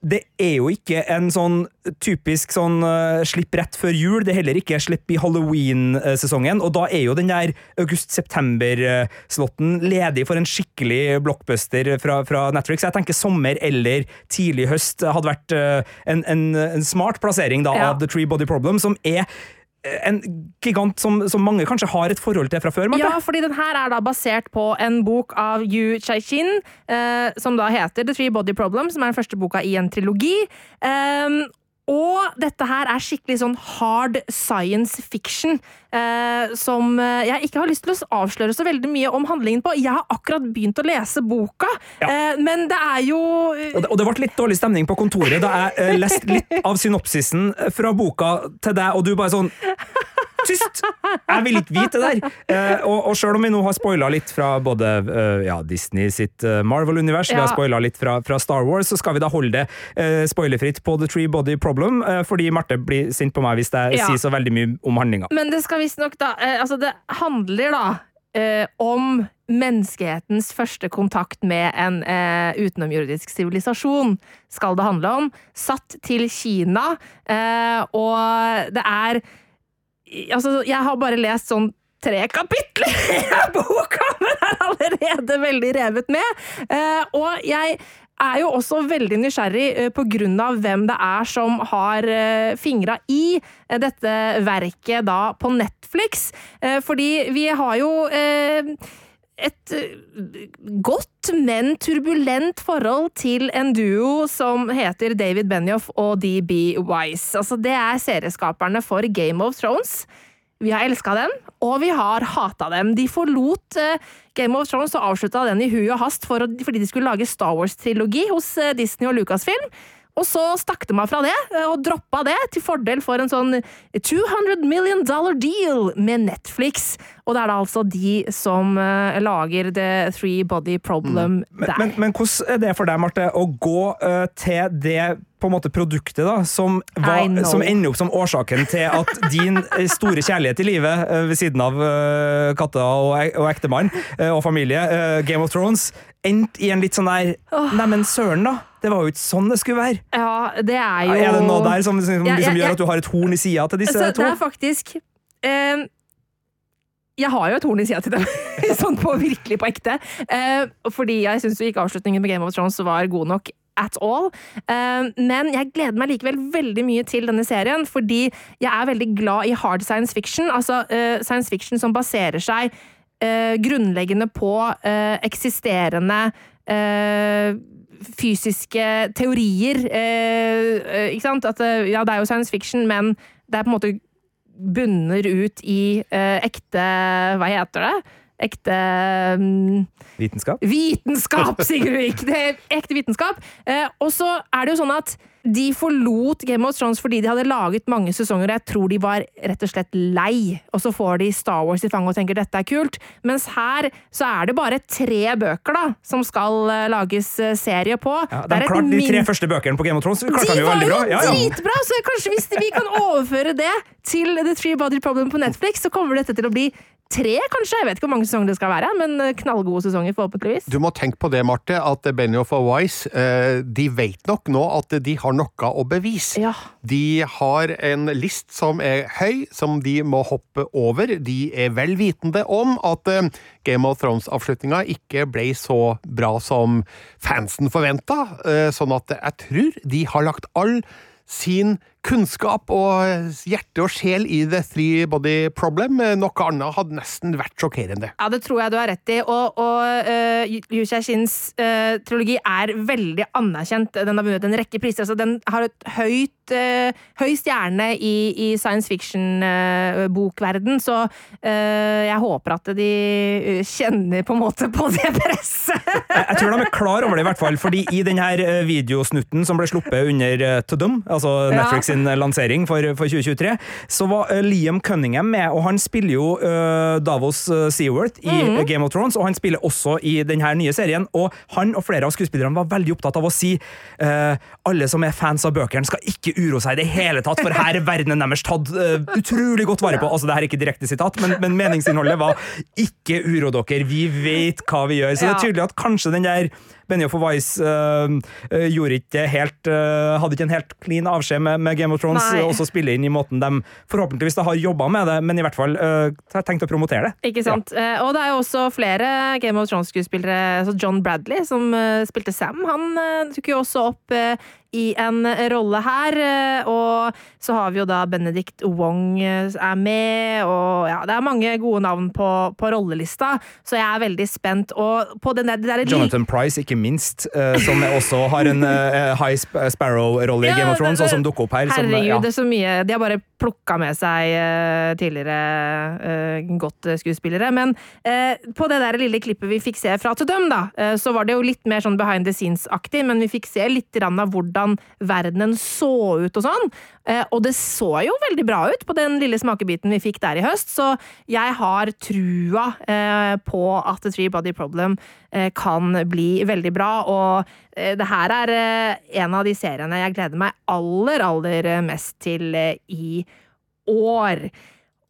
det er jo ikke en sånn typisk sånn uh, slipp rett før jul. Det er heller ikke slipp i halloween-sesongen. Og da er jo den der august-september-slotten ledig for en skikkelig blockbuster fra, fra Netflix. Jeg tenker sommer eller tidlig høst hadde vært uh, en, en, en smart plassering da, Ja. av The Tree Body Problem, som er en gigant som, som mange kanskje har et forhold til fra før. Marte. Ja, fordi den her er da basert på en bok av Yu Chai-shin, eh, som da heter The Three Body Problem, som er den første boka i en trilogi. Um, og dette her er skikkelig sånn hard science fiction, eh, som eh, jeg ikke har lyst til å avsløre så veldig mye om handlingen på. Jeg har akkurat begynt å lese boka, Ja. eh, men det er jo eh, Og det, og det ble litt dårlig stemning på kontoret da jeg eh, leste litt av synopsisen fra boka til deg, og du bare sånn Tyst! Jeg vil ikke vite det der! Eh, og, og sjøl om vi nå har spoila litt fra både eh, ja, Disney sitt eh, Marvel-univers, vi har Ja. spoila litt fra, fra Star Wars, så skal vi da holde det eh, spoilerfritt på The Tree Body Problem, eh, fordi Marte blir sint på meg hvis jeg Ja. sier så veldig mye om handlinga. Men det skal visstnok da eh, Altså, det handler da om menneskehetens første kontakt med en eh, utenomjordisk sivilisasjon, skal det handle om. Satt til Kina, eh, og det er Altså, jeg har bare lest sånn tre kapitler i boka, men er allerede veldig revet med. Eh, og jeg er jo også veldig nysgjerrig eh, på grunn av hvem det er som har eh, fingra i dette verket da på Netflix. Fordi vi har jo et eh, godt, men turbulent forhold til en duo som heter David Benioff og DB Wise. Altså, det er serieskaperne for Game of Thrones. Vi har elska dem, og vi har hata dem. De forlot eh, Game of Thrones og avslutta den i hui og hast fordi de skulle lage Star Wars-trilogi hos eh, Disney og Lucasfilm. Og så stakk de meg fra det, eh, og droppa det til fordel for en sånn 200 million dollar deal med Netflix. Og det er da altså de som uh, lager The Three Body Problem Men, der. men, men hvordan er det for deg, Marte, å gå uh, til det på en måte produktet da, som, var, som ender opp som årsaken til at din store kjærlighet i livet, uh, ved siden av katta og, og ektemann og familie, Game of Thrones, endte i en litt sånn der Neimen, søren, da! Det var jo ikke sånn det skulle være! Ja, det er jo Er det noe der som, som liksom ja, gjør at du har et horn i sida til disse Så det er faktisk um, Jeg har jo et horn i sida til dem, sånn på virkelig på ekte. Uh, fordi jeg syns ikke avslutningen med Game of Thrones var god nok at all. Uh, men jeg gleder meg likevel veldig mye til denne serien, fordi jeg er veldig glad i hard science fiction. Altså uh, science fiction som baserer seg uh, grunnleggende på eksisterende fysiske teorier. Eh, eh, ikke sant? At, eh, ja, det er jo science fiction, men det er på en måte bunner ut i eh, ekte Hva heter det? Ekte um, Vitenskap? Vitenskap, Sigurdvik! Det er ekte vitenskap. Eh, og så er det jo sånn at de forlot Game of Thrones fordi de hadde laget mange sesonger, og jeg tror de var rett og slett lei. Og så får de Star Wars i fanget og tenker dette er kult. Mens her så er det bare tre bøker da, som skal eh, lages eh, serie på. Ja, Det de et klarte de tre første bøkene på Game of Thrones. klarte de de jo veldig bra. bra. var jo dritbra! Så kanskje hvis vi kan overføre det til The Three Body Problem på Netflix, så kommer dette til å bli tre, kanskje. Jeg vet ikke hvor mange sesonger det skal være, men eh, knallgode sesonger, forhåpentligvis. Du må tenke på det, Marte, at Benioff og Wise eh, de vet nok nå at de har noe å bevise. Ja. De har en list som er høy, som de må hoppe over. De er vel vitende om at eh, Game of Thrones-avslutninga ikke ble så bra som fansen forventa, sånn at jeg tror de har lagt all sin kunnskap og hjerte og sjel i The Three Body Problem. Noe annet hadde nesten vært sjokkerende. Ja, det tror jeg du har rett i. Og, og uh, Yu Xiaxins uh, trilogi er veldig anerkjent. Den har vunnet en rekke priser. Altså, den har et høyt, uh, høy stjerne i, i science fiction-bokverden, så jeg håper at de kjenner på en måte på det presset. jeg tror de er klar over det, i hvert fall. fordi i denne videosnutten som ble sluppet under To Dum, altså Netflix sin lansering for, for 2023, så var Liam Cunningham med, og han spiller jo uh, Davos Seaworth i mm. Game of Thrones, og han spiller også i denne nye serien. Og han og flere av skuespillerne var veldig opptatt av å si uh, alle som er fans av bøkene, skal ikke uro seg i det hele tatt, for her er verdenen deres tatt uh, utrolig godt vare på. Altså, det her er ikke direkte sitat, men, men meningsinnholdet var ikke uro dere, vi vet hva vi gjør. Så det er tydelig at kanskje den der Benioff og Wise uh, gjorde ikke helt uh, hadde ikke en helt clean avskjed med, med Game of Thrones, Nei. også spille inn i måten de forhåpentligvis har jobba med det, men i hvert fall uh, tenkt å promotere det. Ikke sant. Ja. og det er jo også flere Game of Thrones-skuespillere, altså John Bradley, som spilte Sam, han tok jo også opp i en rolle her. Og så har vi jo da Benedict Wong er med, og ja, det er mange gode navn på, på rollelista, så jeg er veldig spent. Og på den der, der Jonathan Price, ikke minst, uh, som også har en High Sparrow-rolle i Game of Thrones, og som dukker opp her. Herregud, som, ja. det er så mye. De har bare plukka med seg tidligere godt skuespillere. Men på det der lille klippet vi fikk se fra To Dem, da, så var det jo litt mer sånn behind the scenes-aktig, men vi fikk se litt av hvordan verdenen så ut og sånn. Og det så jo veldig bra ut på den lille smakebiten vi fikk der i høst, så jeg har trua på at The Three Body Problem kan bli veldig bra. Og det her er en av de seriene jeg gleder meg aller, aller mest til i år.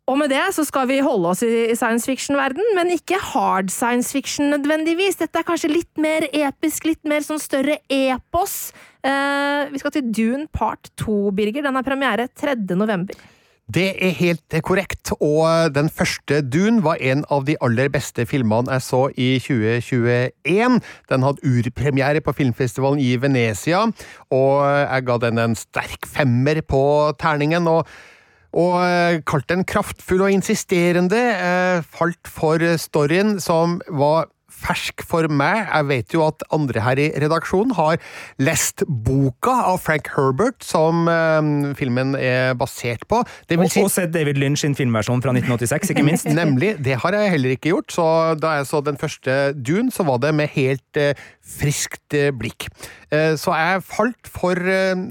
Og med det så skal vi holde oss i science fiction-verden, men ikke hard science fiction nødvendigvis. Dette er kanskje litt mer episk, litt mer sånn større epos. Eh, vi skal til Dune part 2, Birger. Den har premiere 3. november. Det er helt korrekt, og den første Dune var en av de aller beste filmene jeg så i 2021. Den hadde urpremiere på filmfestivalen i Venezia, og jeg ga den en sterk femmer på terningen. og og eh, kalt den kraftfull og insisterende. Eh, falt for storyen, som var fersk for meg. Jeg vet jo at andre her i redaksjonen har lest boka av Frank Herbert, som eh, filmen er basert på. Det vil si, og sett David Lynch sin filmversjon fra 1986, ikke minst. Nemlig. Det har jeg heller ikke gjort. Så da jeg så den første Dune, så var det med helt eh, friskt eh, blikk. Uh, så jeg falt for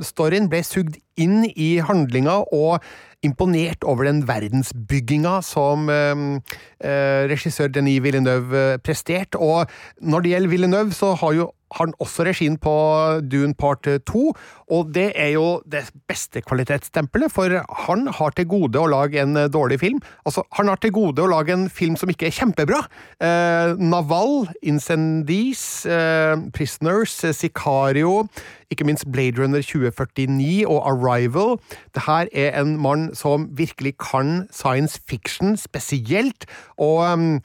storyen, ble sugd inn i handlinga og imponert over den verdensbygginga som eh, regissør Denis Villeneuve eh, presterte. Og når det gjelder Villeneuve, så har jo har han også regien på Dune Part 2, og det er jo det beste kvalitetsstempelet, for han har til gode å lage en dårlig film. Altså, han har til gode å lage en film som ikke er kjempebra. Eh, Naval, Incendies, eh, Prisoners, Sicario, ikke minst Blade Runner 2049 og Arrival. Det her er en mann som virkelig kan science fiction spesielt, og um,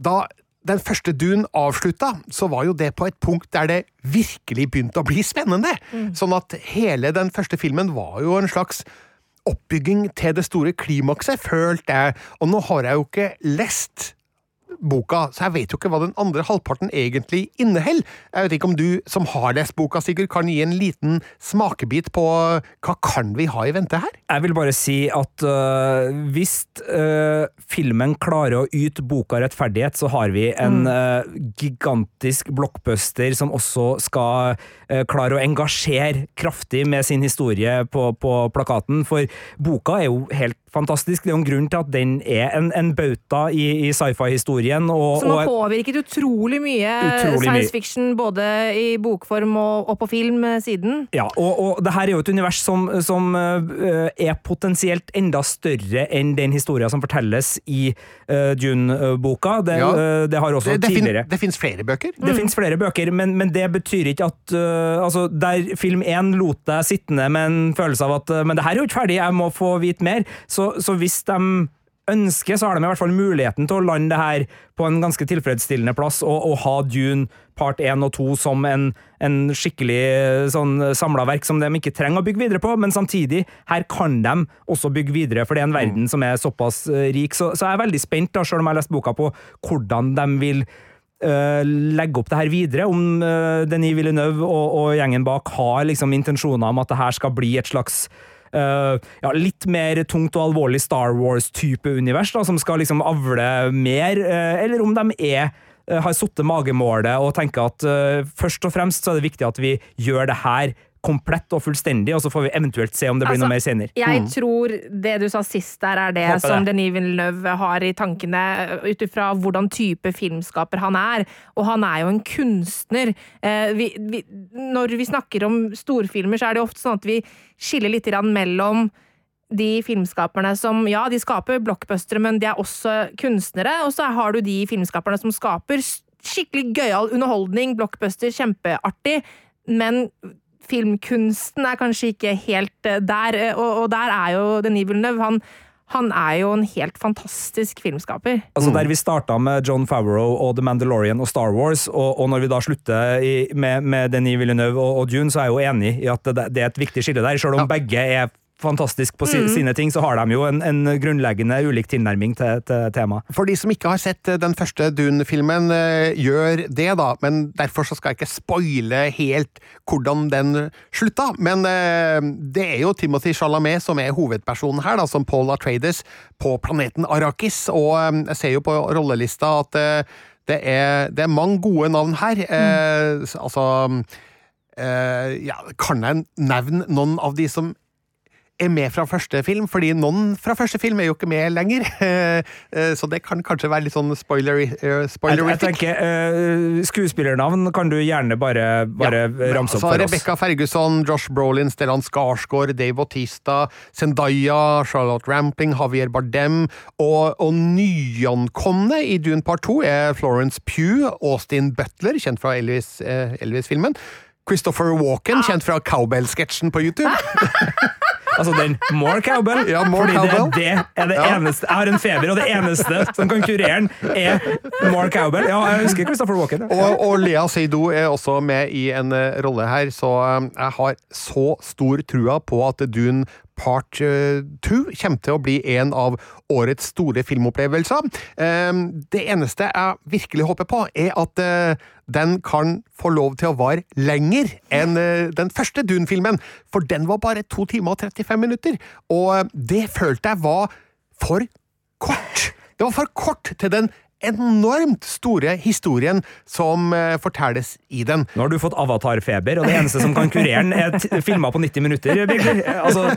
da den første Dune avslutta, så var jo det på et punkt der det virkelig begynte å bli spennende. Mm. Sånn at hele den første filmen var jo en slags oppbygging til det store klimakset, følte jeg. Og nå har jeg jo ikke lest boka, så jeg vet jo ikke hva den andre halvparten egentlig inneholder. Jeg vet ikke om du som har lest boka, Sigurd, kan gi en liten smakebit på hva kan vi ha i vente her? Jeg vil bare si at øh, hvis øh, filmen klarer å yte boka rettferdighet, så har vi en mm. øh, gigantisk blockbuster som også skal klare å engasjere kraftig med sin historie på, på plakaten, for boka er jo helt fantastisk. Det er jo en grunn til at den er en, en bauta i, i sci-fi-historien. Som har påvirket utrolig mye Utrolig science fiction, både i bokform og, og på film eh, siden. Ja, og, og det her er jo et univers som, som uh, er potensielt enda større enn den historien som fortelles i uh, Dune-boka. Det, Ja. uh, det har også Det, det, fin, det fins flere bøker. Det finnes flere bøker, men, men det betyr ikke at altså, Der film én lot deg sittende med en følelse av at Men det her er jo ikke ferdig, jeg må få vite mer. Så, så hvis de ønsker, så har de i hvert fall muligheten til å lande det her på en ganske tilfredsstillende plass, og, og ha Dune part 1 og 2 som en, en skikkelig øh, sånn samla verk som de ikke trenger å bygge videre på, men samtidig, her kan de også bygge videre, for det er en verden som er såpass øh, rik. Så, så jeg er veldig spent, da, selv om jeg har lest boka, på hvordan de vil øh, legge opp det her videre, om Denis Villeneuve og, og gjengen bak har liksom intensjoner om at det her skal bli et slags øh, ja, litt mer tungt og alvorlig Star Wars-type univers, da, som skal liksom avle mer, uh, eller om de er øh, har sittet magemålet og tenker at først og fremst så er det viktig at vi gjør det her komplett og fullstendig, og så får vi eventuelt se om det blir Altså, noe mer senere. Jeg tror det du sa sist der, er det Håper som det. Denis Villeneuve har i tankene, ut ifra hvordan type filmskaper han er. Og han er jo en kunstner. Eh, vi, vi, når vi snakker om storfilmer, så er det ofte sånn at vi skiller litt mellom de filmskaperne som ja, de skaper blockbustere, men de er også kunstnere. Og så har du de filmskaperne som skaper skikkelig gøyal underholdning, blockbuster, kjempeartig, men filmkunsten er kanskje ikke helt eh, der, eh, og, og der er jo Denis Villeneuve. Han, han er jo en helt fantastisk filmskaper. Altså Der vi starta med John Favreau og The Mandalorian og Star Wars, og, og når vi da slutter i, med, med Denis Villeneuve og, og Dune, så er jeg jo enig i at det, det er et viktig skille der. Selv om begge er fantastiske på mm. sine ting, så har de jo en, en grunnleggende ulik tilnærming til, til temaet. For de som ikke har sett eh, den første Dune-filmen, eh, gjør det, da. Men derfor så skal jeg ikke spoile helt hvordan den slutta. Men eh, det er jo Timothy Chalamet som er hovedpersonen her, da, som Paul Atreides på planeten Arrakis. Og jeg ser jo på rollelista at det, er, det er mange gode navn her. Eh, altså eh, ja, Kan jeg nevne noen av de som er med fra første film, fordi noen fra første film er jo ikke med lenger. Eh, Så det kan kanskje være litt sånn spoiler, eh, Jeg, jeg tenker eh, Skuespillernavn kan du gjerne bare, bare ramse opp altså, for oss. Rebecca Ferguson, Josh Brolin, Stellan Skarsgård, Dave Bautista, Zendaya, Charlotte Rampling, Javier Bardem, og, og nyankomne i Dune Part 2 er Florence Pugh, Austin Butler, kjent fra Elvis-filmen, Elvis-filmen, Christopher Walken, kjent fra Cowbell-sketsjen på YouTube. Altså den More Cowbell. Ja, more fordi cowbell. Det, det er det Ja. eneste Jeg har en feber, og det eneste som kan kurere den, er More Cowbell. Ja, jeg husker Christopher Walken. ja. Og, og Lea Seydoux er også med i en eh, rolle her, så eh, jeg har så stor trua på at Dune Part 2 kommer til å bli en av årets store filmopplevelser. Eh, Det eneste jeg virkelig håper på, er at eh, den kan få lov til å vare lenger enn eh, den første Dune-filmen, for den var bare 2 timer og 35 minutter, og eh, det følte jeg var for kort. Det var for kort til den enormt store historien som eh, fortelles i den. Nå har du fått avatarfeber, og det eneste som kan kurere den, er filmer på 90 minutter. Altså,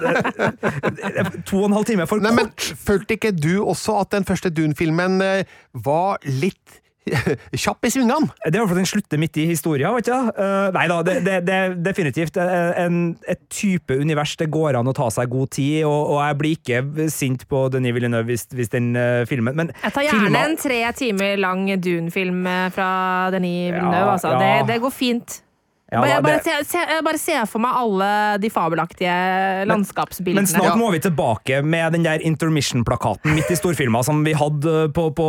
to og en halv time er for Nei, men kort. Følte ikke du også at den første Dune-filmen eh, var litt kjapp i svingene? Det er jo fordi den slutter midt i historien, Ikke? du. Uh, nei da, det, det, det er definitivt eh, en, et type univers det går an å ta seg god tid, og, og jeg blir ikke sint på Denis Villeneuve hvis, hvis den uh, filmen Men Jeg tar gjerne filmen, en tre timer lang Dune-film eh, fra Denis Villeneuve. Ja, altså. ja. Det, det går fint. Ja, da, jeg bare, det- ser, ser, jeg bare ser for meg alle de fabelaktige landskapsbildene. Men snart må vi tilbake med den der intermission-plakaten midt i storfilmer som vi hadde på, på,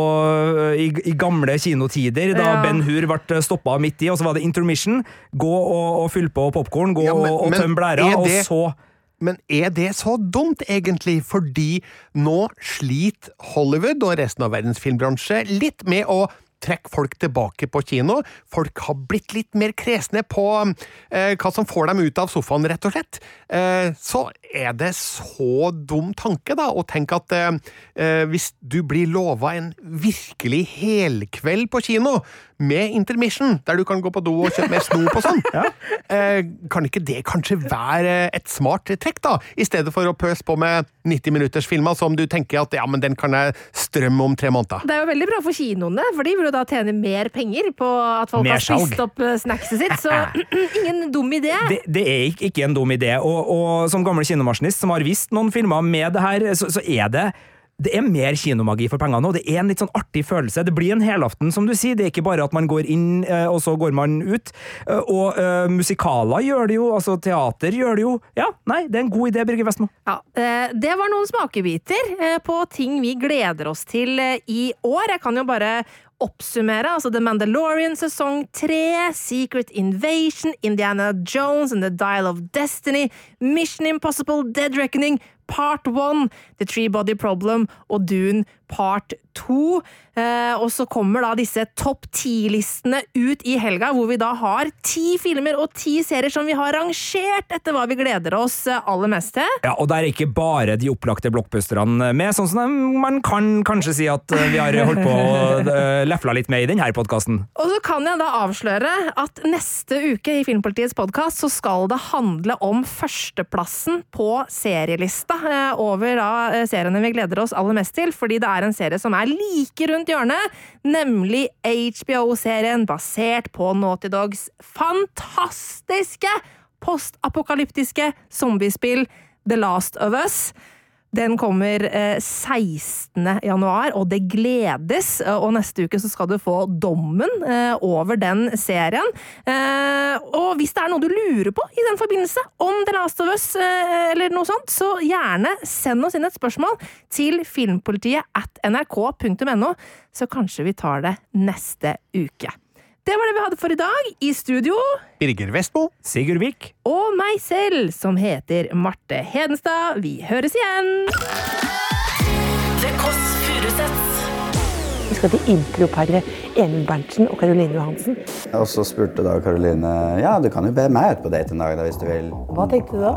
i, i gamle kinotider, da Ja. Ben Hur ble stoppa midt i, og så var det intermission. Gå og, og fyll på popkorn, gå Ja, men- og, og tøm blæra, det... og så Men er det så dumt, egentlig? Fordi nå sliter Hollywood og resten av verdens filmbransje litt med å trekke folk tilbake på kino. Folk har blitt litt mer kresne på eh, hva som får dem ut av sofaen, rett og slett. Eh, så er det så dum tanke, da, å tenke at eh, eh, hvis du blir lova en virkelig helkveld på kino, med intermission, der du kan gå på do og kjøpe mer snop og sånn, eh, kan ikke det kanskje være et smart trekk, da? I stedet for å pøse på med 90-minuttersfilmer som du tenker at ja, men den kan jeg strømme om tre måneder. Det er jo veldig bra for kinoene, for de vil jo da tjene mer penger på at folk har Mersalg. spist opp eh, snackset sitt. Så ingen dum idé. Det, det er ikke, ikke en dum idé, og, og som gammel kinomaskinist som har vist noen filmer med det her, så, så er det det er mer kinomagi for pengene, og det er en litt sånn artig følelse. Det blir en helaften, som du sier. Det er ikke bare at man går inn, eh, og så går man ut. Eh, Og uh, musikaler gjør det jo, altså teater gjør det jo. Ja, nei, det er en god idé, Birger Vestmo. Ja, Det var noen smakebiter på ting vi gleder oss til i år. Jeg kan jo bare oppsummere. altså The Mandalorian sesong 3, Secret Invasion, Indiana Jones and The Dial of Destiny, Mission Impossible, Dead Reckoning, Part 1, The Tree Body Problem og Dune Part 2. Eh, og så kommer da disse topp ti-listene ut i helga, hvor vi da har ti filmer og ti serier som vi har rangert etter hva vi gleder oss eh, aller mest til. Ja, og det er ikke bare de opplagte blockbusterne med, sånn som man kan kanskje si at eh, vi har holdt på å eh, lefla litt med i denne podkasten. Og så kan jeg da avsløre at neste uke i Filmpolitiets podkast så skal det handle om førsteplassen på serielista over da seriene vi gleder oss aller mest til, fordi det er en serie som er like rundt hjørnet, nemlig HBO-serien basert på Naughty Dogs fantastiske postapokalyptiske zombiespill The Last of Us. Den kommer eh, 16. januar, og det gledes. eh, Og neste uke så skal du få dommen eh, over den serien. Eh, og hvis det er noe du lurer på i den forbindelse, om The Last of Us eh, eller noe sånt, så gjerne send oss inn et spørsmål til filmpolitiet at nrk.no, så kanskje vi tar det neste uke. Det var det vi hadde for i dag. I studio Birger Vestmo. Sigurd Vik. og meg selv, som heter Marte Hedenstad. Vi høres igjen! The Kåss Furuseths. Vi skal til improparet Emil Berntsen og Caroline Johansen. Og så spurte da Caroline ja, du kan jo be meg ut på date en dag da, hvis du vil. Hva tenkte du da?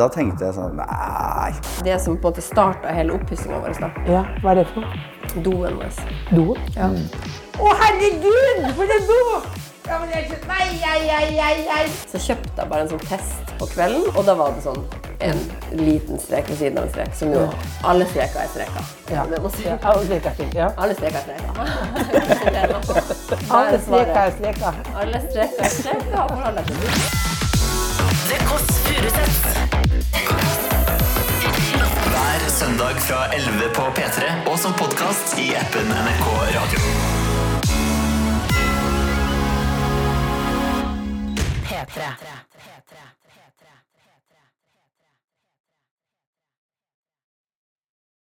Da tenkte jeg sånn Nei. Det som på en måte starta hele oppussinga vår. da. Ja, hva er det for noe? Doen vår. Do? Ja. Å, herregud! For en bok! Ja, men jeg skjønner Nei, nei, nei, nei, nei. Så kjøpte jeg bare en sånn test på kvelden, og da var det sånn en liten strek ved siden av en strek. Som jo alle streker er streker. Ja. Ja, alle streker er streker. Ja. Alle streker er streker. Alle streker er streker. Alle streker er streker. Hver søndag fra 11 på P3 og som podkast i appen NRK Radio. pra.